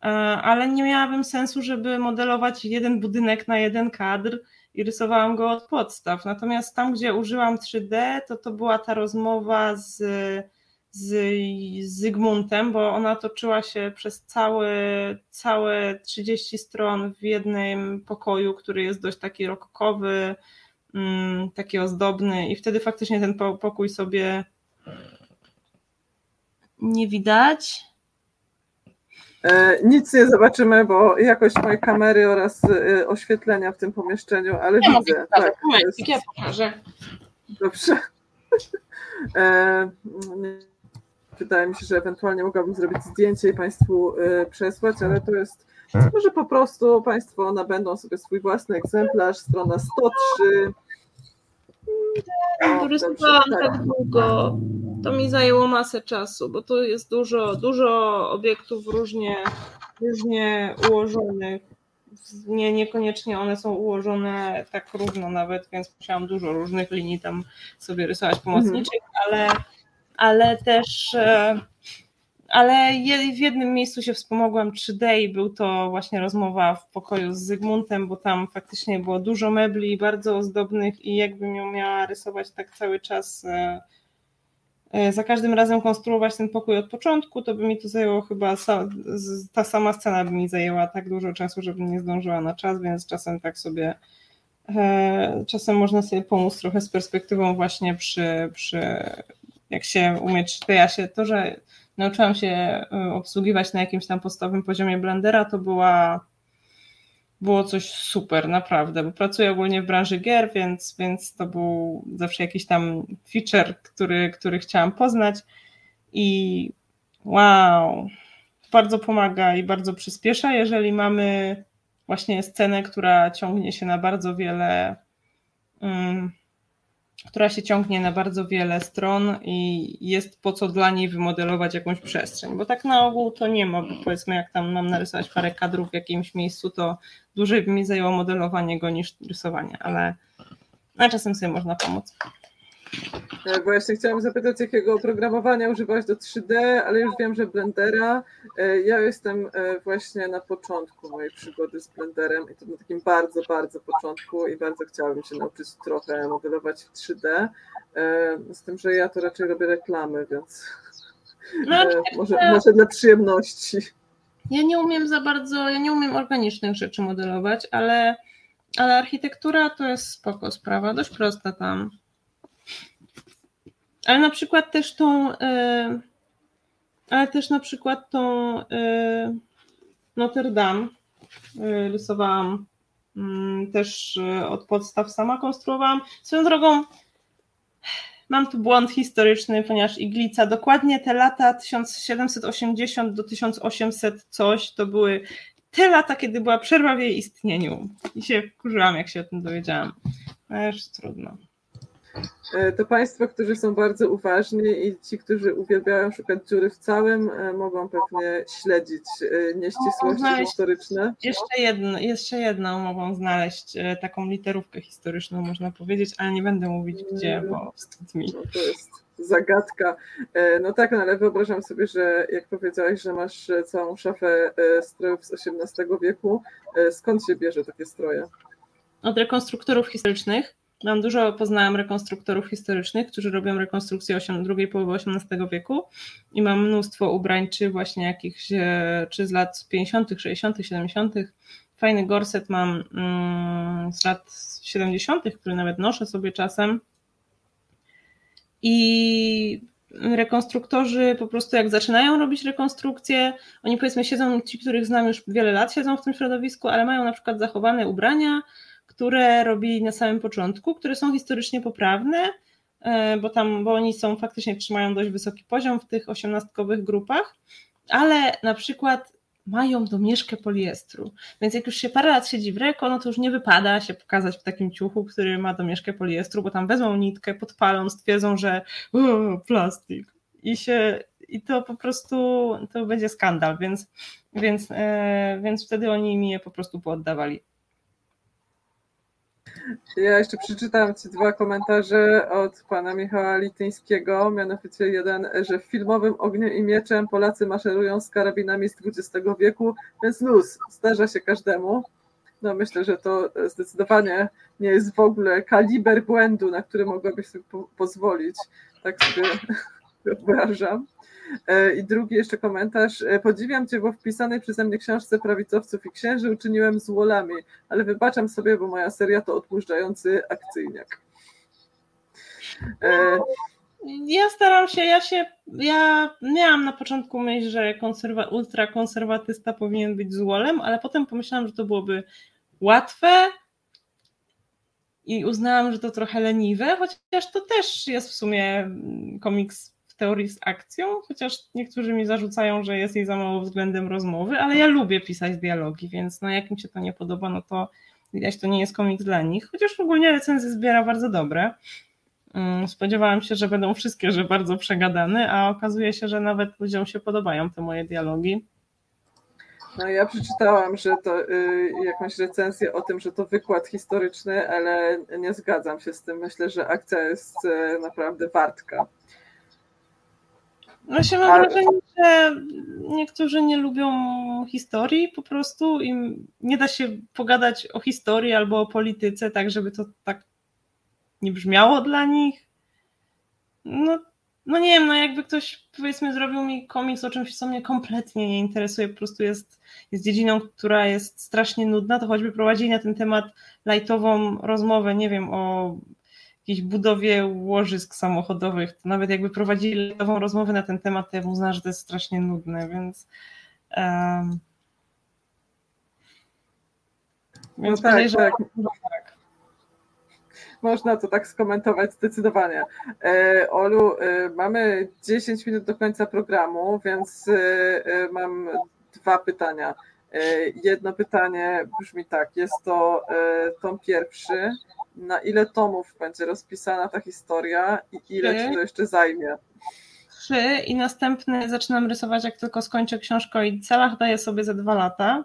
ale nie miałabym sensu, żeby modelować jeden budynek na jeden kadr i rysowałam go od podstaw. Natomiast tam, gdzie użyłam 3D, to to była ta rozmowa z, z Zygmuntem, bo ona toczyła się przez całe, całe 30 stron w jednym pokoju, który jest dość taki rokokowy, mm, taki ozdobny i wtedy faktycznie ten pokój sobie nie widać. E, nic nie zobaczymy, bo jakość mojej kamery oraz e, oświetlenia w tym pomieszczeniu, ale ja widzę. Tak, jest... ja pokażę. Dobrze. E, wydaje mi się, że ewentualnie mogłabym zrobić zdjęcie i Państwu przesłać, ale to jest może po prostu Państwo nabędą sobie swój własny egzemplarz, strona 103. Rysowałam tak. tak długo. To mi zajęło masę czasu, bo to jest dużo, dużo obiektów różnie, różnie ułożonych. Nie, niekoniecznie one są ułożone tak równo nawet, więc musiałam dużo różnych linii tam sobie rysować pomocniczych, mhm. ale, ale też e, ale w jednym miejscu się wspomogłam 3D i był to właśnie rozmowa w pokoju z Zygmuntem, bo tam faktycznie było dużo mebli bardzo ozdobnych i jakbym ją miała rysować tak cały czas e, za każdym razem konstruować ten pokój od początku, to by mi to zajęło chyba, ta sama scena by mi zajęła tak dużo czasu, żebym nie zdążyła na czas, więc czasem tak sobie e, czasem można sobie pomóc trochę z perspektywą właśnie przy, przy jak się umie 3D, ja się to, że nauczyłam się y, obsługiwać na jakimś tam podstawowym poziomie Blendera, to była było coś super, naprawdę, bo pracuję ogólnie w branży gier, więc, więc to był zawsze jakiś tam feature, który, który chciałam poznać i wow, bardzo pomaga i bardzo przyspiesza, jeżeli mamy właśnie scenę, która ciągnie się na bardzo wiele um, która się ciągnie na bardzo wiele stron i jest po co dla niej wymodelować jakąś przestrzeń, bo tak na ogół to nie ma, bo powiedzmy jak tam mam narysować parę kadrów w jakimś miejscu, to dłużej by mi zajęło modelowanie go niż rysowanie, ale na czasem sobie można pomóc. E, jeszcze chciałam zapytać, jakiego oprogramowania używałaś do 3D, ale już wiem, że Blendera. E, ja jestem e, właśnie na początku mojej przygody z Blenderem i to na takim bardzo, bardzo początku i bardzo chciałabym się nauczyć trochę modelować w 3D. Z tym, że ja to raczej robię reklamy, więc no, może, może dla przyjemności. Ja nie umiem za bardzo, ja nie umiem organicznych rzeczy modelować, ale Ale architektura to jest spoko sprawa, dość prosta tam. Ale na przykład też tą, yy, ale też na przykład tą yy, Notre Dame yy, rysowałam mm, też od podstaw sama konstruowałam. Swoją drogą mam tu błąd historyczny, ponieważ Iglica dokładnie te lata 1780 do 1800 coś to były te lata, kiedy była przerwa w jej istnieniu. I się wkurzyłam, jak się o tym dowiedziałam. Ale już trudno. E, to Państwo, którzy są bardzo uważni i ci, którzy uwielbiają szukać dziury w całym, e, mogą pewnie śledzić e, nieścisłości historyczne. Jeszcze, jedno, jeszcze jedną mogą znaleźć, taką literówkę historyczną, można powiedzieć, ale nie będę mówić gdzie, bo wstyd mi. No to jest zagadka. No tak, no ale wyobrażam sobie, że jak powiedziałeś, że masz całą szafę strojów z XVIII wieku, skąd się bierze takie stroje? Od rekonstruktorów historycznych Mam dużo, poznałam rekonstruktorów historycznych, którzy robią rekonstrukcję drugiej połowy XVIII wieku i mam mnóstwo ubrań, czy właśnie jakichś, e, czy z lat 50., 60., 70. Fajny gorset mam mm, z lat 70., który nawet noszę sobie czasem. I rekonstruktorzy po prostu jak zaczynają robić rekonstrukcję, oni powiedzmy siedzą, ci, których znam już wiele lat, siedzą w tym środowisku, ale mają na przykład zachowane ubrania, które robili na samym początku, które są historycznie poprawne, e, bo tam, bo oni są faktycznie trzymają dość wysoki poziom w tych osiemnastkowych grupach, ale na przykład mają domieszkę poliestru. Więc jak już się parę lat siedzi w reko, no to już nie wypada się pokazać w takim ciuchu, który ma domieszkę poliestru, bo tam wezmą nitkę, podpalą, stwierdzą, że plastik. I się i to po prostu to będzie skandal, więc, więc, e, więc wtedy oni mi je po prostu pooddawali. Ja jeszcze przeczytam Ci dwa komentarze od pana Michała Lityńskiego, mianowicie jeden, że w filmowym Ogniu i Mieczem Polacy maszerują z karabinami z XX wieku, więc luz, zdarza się każdemu. No myślę, że to zdecydowanie nie jest w ogóle kaliber błędu, na który mogłabyś sobie po pozwolić. Tak sobie wyobrażam. E, I drugi jeszcze komentarz. E, podziwiam Cię, bo w pisanej przeze mnie książce prawicowców i księży uczyniłem z wolami, ale wybaczam sobie, bo moja seria to odpuszczający akcyjniak. E, ja staram się, ja się, ja miałam na początku myśl, że konserwa, ultrakonserwatysta powinien być złolem, ale potem pomyślałam, że to byłoby łatwe i uznałam, że to trochę leniwe, chociaż to też jest w sumie komiks teorii z akcją, chociaż niektórzy mi zarzucają, że jest jej za mało względem rozmowy, ale ja lubię pisać dialogi, więc no jak mi się to nie podoba, no to widać, to nie jest komiks dla nich, chociaż ogólnie recenzje zbiera bardzo dobre. Mm, spodziewałam się, że będą wszystkie, że bardzo przegadane, a okazuje się, że nawet ludziom się podobają te moje dialogi. No ja przeczytałam, że to y, jakąś recenzję o tym, że to wykład historyczny, ale nie zgadzam się z tym. Myślę, że akcja jest y, naprawdę wartka. Właśnie mam Ale... wrażenie, że niektórzy nie lubią historii po prostu i nie da się pogadać o historii albo o polityce tak, żeby to tak nie brzmiało dla nich. No, no nie wiem, no jakby ktoś powiedzmy zrobił mi komiks o czymś, co mnie kompletnie nie interesuje, po prostu jest, jest dziedziną, która jest strasznie nudna, to choćby prowadzili na ten temat lajtową rozmowę, nie wiem, o jakiejś budowie łożysk samochodowych, to nawet jakby prowadzili nową rozmowę na ten temat, to ja bym uznała, że to jest strasznie nudne, więc um, więc no tak, tak. tak. Można to tak skomentować zdecydowanie. E, Olu, e, mamy 10 minut do końca programu, więc e, mam dwa pytania. Jedno pytanie brzmi tak, jest to tom pierwszy na ile tomów będzie rozpisana ta historia i ile Trzy. ci to jeszcze zajmie? Trzy i następny zaczynam rysować, jak tylko skończę książkę o celach, daję sobie ze dwa lata.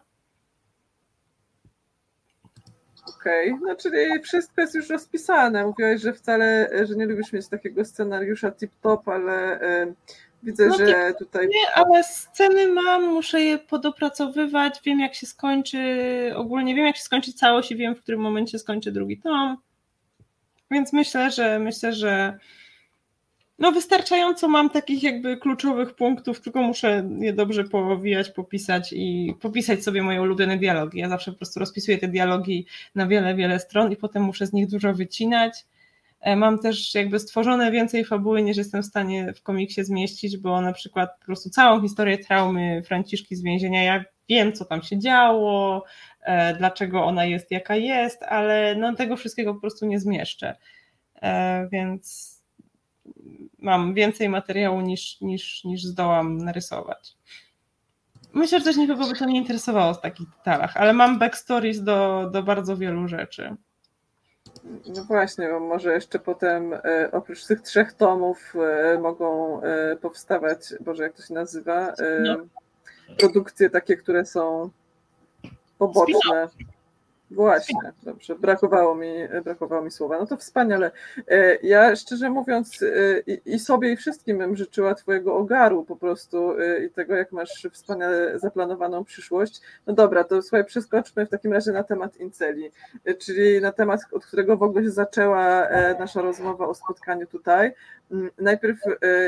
Okej, okay. no czyli wszystko jest już rozpisane. Mówiłaś, że wcale, że nie lubisz mieć takiego scenariusza tip-top, ale y, widzę, no, że tutaj... Nie, ale sceny mam, muszę je podopracowywać, wiem jak się skończy, ogólnie wiem jak się skończy całość i wiem w którym momencie skończy drugi tom. Więc myślę, że myślę, że no wystarczająco mam takich jakby kluczowych punktów, tylko muszę je dobrze powijać, popisać i popisać sobie moje ulubione dialogi. Ja zawsze po prostu rozpisuję te dialogi na wiele, wiele stron i potem muszę z nich dużo wycinać. E, mam też jakby stworzone więcej fabuły niż jestem w stanie w komiksie zmieścić, bo na przykład po prostu całą historię traumy Franciszki z więzienia, ja wiem co tam się działo, e, dlaczego ona jest jaka jest, ale no tego wszystkiego po prostu nie zmieszczę. E, więc mam więcej materiału niż, niż, niż zdołam narysować. Myślę, że też nikogo by to nie interesowało w takich detalach, ale mam backstories do, do bardzo wielu rzeczy. No właśnie, bo może jeszcze potem e, oprócz tych trzech tomów e, mogą e, powstawać, Boże, jak to się nazywa? No. Produkcje takie, które są poboczne. Właśnie, dobrze, brakowało mi, brakowało mi słowa. No to wspaniale. E, ja szczerze mówiąc e, i sobie i wszystkim bym życzyła Twojego ogaru po prostu e, i tego, jak masz wspaniale zaplanowaną przyszłość. No dobra, to słuchaj, przeskoczmy w takim razie na temat Inceli, czyli na temat, od którego w ogóle się zaczęła nasza rozmowa o spotkaniu tutaj. Mm, najpierw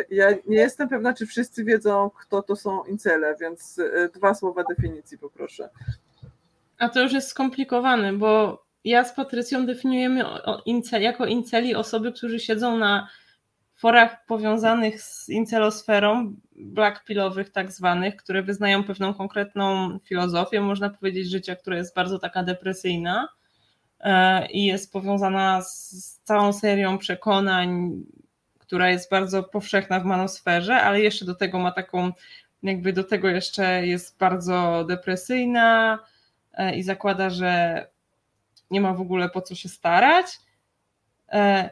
ja nie jestem pewna, czy wszyscy wiedzą, kto to są Incele, więc dwa słowa definicji poproszę. A to już jest skomplikowane, bo ja z Patrycją definiujemy jako inceli osoby, którzy siedzą na forach powiązanych z incelosferą, blackpillowych tak zwanych, które wyznają pewną konkretną filozofię, można powiedzieć, życia, która jest bardzo taka depresyjna e, i jest powiązana z całą serią przekonań, która jest bardzo powszechna w manosferze, ale jeszcze do tego ma taką, jakby do tego jeszcze jest bardzo depresyjna, i zakłada, że nie ma w ogóle po co się starać. E,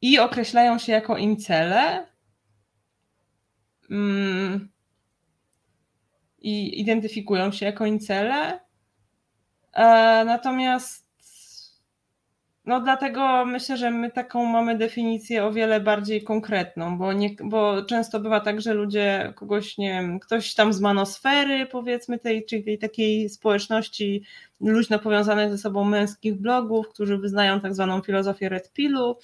I określają się jako incele. Mm, I identyfikują się jako incele. E, natomiast no dlatego myślę, że my taką mamy definicję o wiele bardziej konkretną, bo, nie, bo często bywa tak, że ludzie kogoś, nie wiem, ktoś tam z manosfery powiedzmy tej, czyli takiej społeczności luźno powiązanych ze sobą męskich blogów, którzy wyznają tak zwaną filozofię red pillu,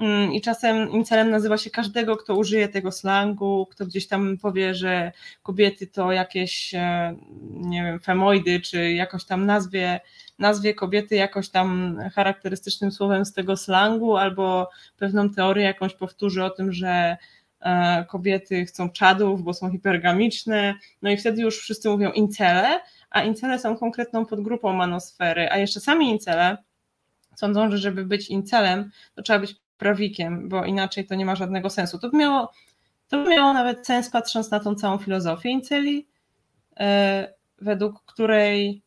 mm, i czasem incelem nazywa się każdego, kto użyje tego slangu, kto gdzieś tam powie, że kobiety to jakieś, e, nie wiem, femoidy, czy jakoś tam nazwie nazwie kobiety jakoś tam charakterystycznym słowem z tego slangu, albo pewną teorię jakąś powtórzy o tym, że e, kobiety chcą czadów, bo są hipergamiczne, no i wtedy już wszyscy mówią incele, a incele są konkretną podgrupą manosfery, a jeszcze sami incele sądzą, że żeby być incelem, to trzeba być prawikiem, bo inaczej to nie ma żadnego sensu. To by miało, to by miało nawet sens patrząc na tą całą filozofię inceli, e, według której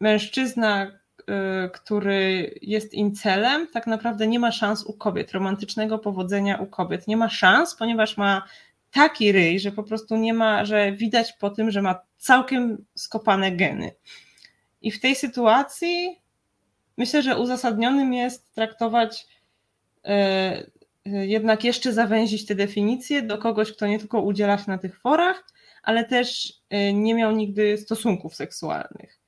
mężczyzna, y, który jest incelem, tak naprawdę nie ma szans u kobiet, romantycznego powodzenia u kobiet. Nie ma szans, ponieważ ma taki ryj, że po prostu nie ma, że widać po tym, że ma całkiem skopane geny. I w tej sytuacji myślę, że uzasadnionym jest traktować y, y, jednak jeszcze zawęzić te definicje do kogoś, kto nie tylko udziela się na tych forach, ale też y, nie miał nigdy stosunków seksualnych.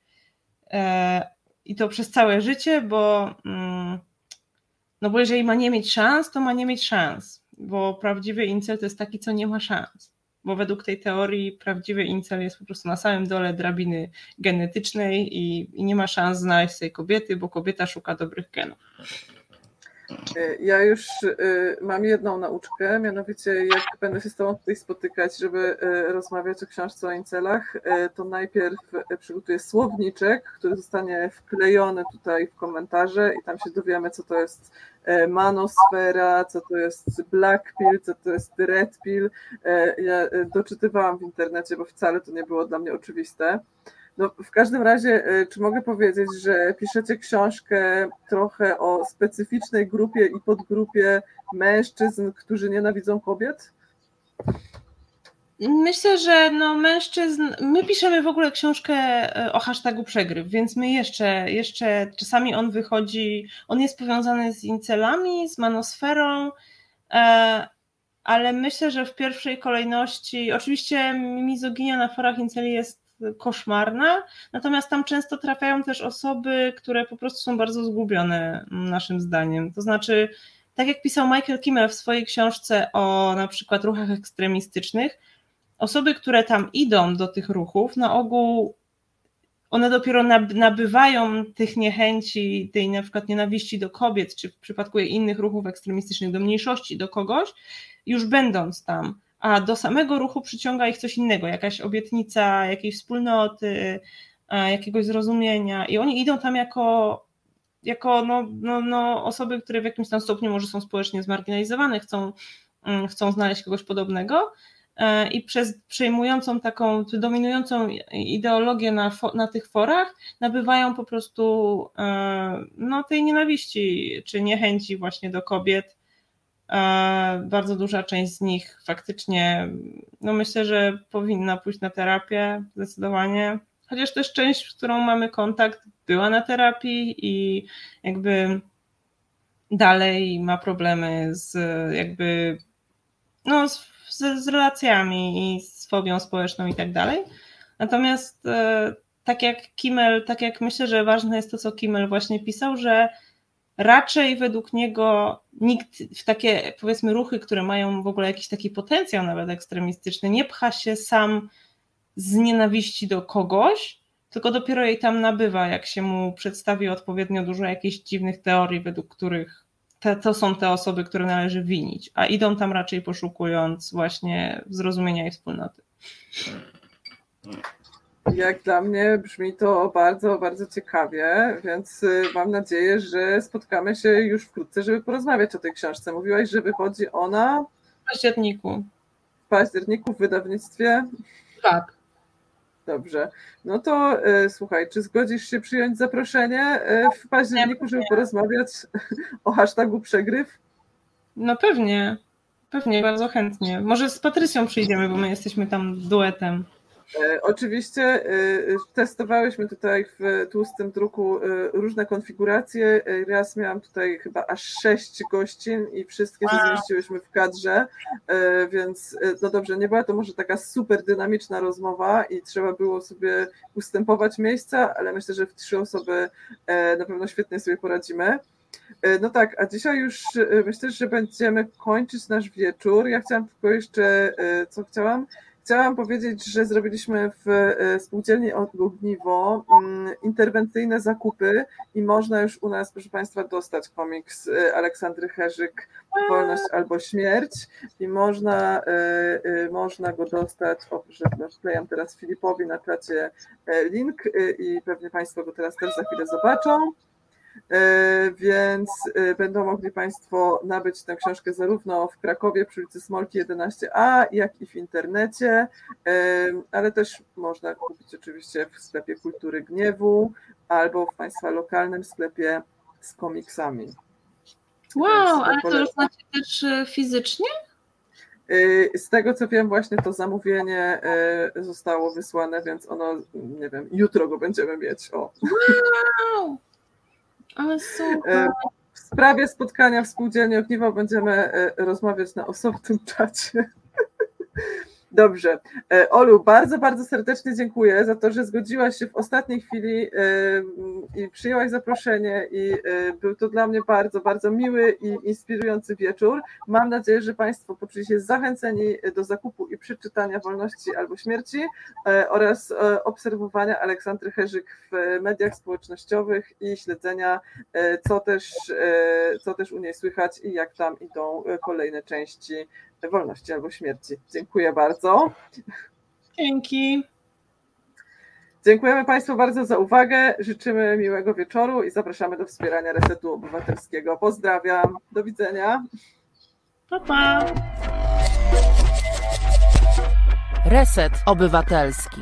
E, I to przez całe życie, bo, mm, no bo jeżeli ma nie mieć szans, to ma nie mieć szans, bo prawdziwy incel to jest taki, co nie ma szans. Bo według tej teorii prawdziwy incel jest po prostu na samym dole drabiny genetycznej i, i nie ma szans znaleźć tej kobiety, bo kobieta szuka dobrych genów. Y, ja już y, mam jedną nauczkę, mianowicie jak będę się z Tobą tutaj spotykać, żeby y, rozmawiać o książce o incelach, to najpierw przygotuję słowniczek, który zostanie wklejony tutaj w komentarze i tam się dowiemy, co to jest manosfera, co to jest black pill, co to jest red pill. Ja doczytywałam w internecie, bo wcale to nie było dla mnie oczywiste. No, w każdym razie, e, czy mogę powiedzieć, że piszecie książkę trochę o specyficznej grupie i podgrupie mężczyzn, którzy nienawidzą kobiet? Myślę, że no mężczyzn. My piszemy w ogóle książkę e, o hashtagu przegryw, więc my jeszcze, jeszcze czasami on wychodzi. On jest powiązany z incelami, z manosferą, e, ale myślę, że w pierwszej kolejności. Oczywiście mizoginia na forach inceli jest koszmarna, natomiast tam często trafiają też osoby, które po prostu są bardzo zgubione, naszym zdaniem. To znaczy, tak jak pisał Michael Kimmel w swojej książce o na przykład ruchach ekstremistycznych, osoby, które tam idą do tych ruchów, na ogół one dopiero nabywają tych niechęci, tej na przykład nienawiści do kobiet, czy w przypadku innych ruchów ekstremistycznych do mniejszości, do kogoś, już będąc tam. A do samego ruchu przyciąga ich coś innego, jakaś obietnica jakiejś wspólnoty, jakiegoś zrozumienia. I oni idą tam jako, jako no, no, no osoby, które w jakimś tam stopniu może są społecznie zmarginalizowane, chcą, mm, chcą znaleźć kogoś podobnego E, i przez przejmującą taką dominującą ideologię na, na tych forach nabywają po prostu e, no, tej nienawiści czy niechęci właśnie do kobiet. E, bardzo duża część z nich faktycznie, no myślę, że powinna pójść na terapię zdecydowanie. Chociaż też część, z którą mamy kontakt, była na terapii i jakby dalej ma problemy z jakby no, z z, z relacjami i z fobią społeczną i tak dalej. Natomiast e, tak jak Kimmel, tak jak myślę, że ważne jest to, co Kimmel właśnie pisał, że raczej według niego nikt w takie powiedzmy ruchy, które mają w ogóle jakiś taki potencjał nawet ekstremistyczny, nie pcha się sam z nienawiści do kogoś, tylko dopiero jej tam nabywa, jak się mu przedstawi odpowiednio dużo jakichś dziwnych teorii, według których te, to są te osoby, które należy winić, a idą tam raczej poszukując właśnie zrozumienia i wspólnoty. Jak dla mnie brzmi to bardzo, bardzo ciekawie, więc y, mam nadzieję, że spotkamy się już wkrótce, żeby porozmawiać o tej książce. Mówiłaś, że wychodzi ona w październiku. W październiku w wydawnictwie? Tak. Dobrze. No to e, słuchaj, czy zgodzisz się przyjąć zaproszenie e, w październiku, żeby porozmawiać o hashtagu przegryw? No pewnie. Pewnie, bardzo chętnie. Może z Patrycją przyjdziemy, bo my jesteśmy tam duetem. E, oczywiście e, testowałyśmy tutaj w tłustym druku e, różne konfiguracje. Raz miałam tutaj chyba aż sześć gościn i wszystkie się zmieściłyśmy w kadrze, więc no dobrze, nie była to może taka super dynamiczna rozmowa i trzeba było sobie ustępować miejsca, ale myślę, że w trzy osoby na pewno świetnie sobie poradzimy. No tak, a dzisiaj już myślę, że będziemy kończyć nasz wieczór. Ja chciałam tylko jeszcze, co chciałam? Chciałam powiedzieć, że zrobiliśmy w e, spółdzielni Ogniwo mm, interwencyjne zakupy i można już u nas, proszę Państwa, dostać komiks e, Aleksandry Herzyk Wolność albo Śmierć i można, e, można go dostać, o, że wklejam teraz Filipowi na czacie link i pewnie Państwo go teraz też za chwilę zobaczą. E, więc e, będą mogli Państwo nabyć tę książkę zarówno w Krakowie przy ulicy Smolki 11a, jak i w internecie, e, ale też można kupić oczywiście w sklepie Kultury Gniewu albo w Państwa lokalnym sklepie z komiksami. Wow, ale to już macie też fizycznie? Z tego co wiem, właśnie to zamówienie zostało wysłane, więc ono, nie wiem, jutro go będziemy mieć. O. Wow! Ale super. E, w sprawie spotkania w spółdzielni Ogniwo będziemy e, rozmawiać na osobnym czacie. Dobrze. E, Olu, bardzo, bardzo serdecznie dziękuję za to, że zgodziłaś się w ostatniej chwili e, i przyjęłaś zaproszenie i e, był to dla mnie bardzo, bardzo miły i inspirujący wieczór. Mam nadzieję, że Państwo poczuli się zachęceni do zakupu i przeczytania Wolności albo Śmierci oraz obserwowania Aleksandry Herzyk w mediach społecznościowych i śledzenia, co też, co też u niej słychać i jak tam idą kolejne części wolności albo śmierci. Dziękuję bardzo. Dzięki. Dziękujemy Państwu bardzo za uwagę. Życzymy miłego wieczoru i zapraszamy do wspierania Resetu Obywatelskiego. Pozdrawiam. Do widzenia. Pa, pa. Reset Obywatelski.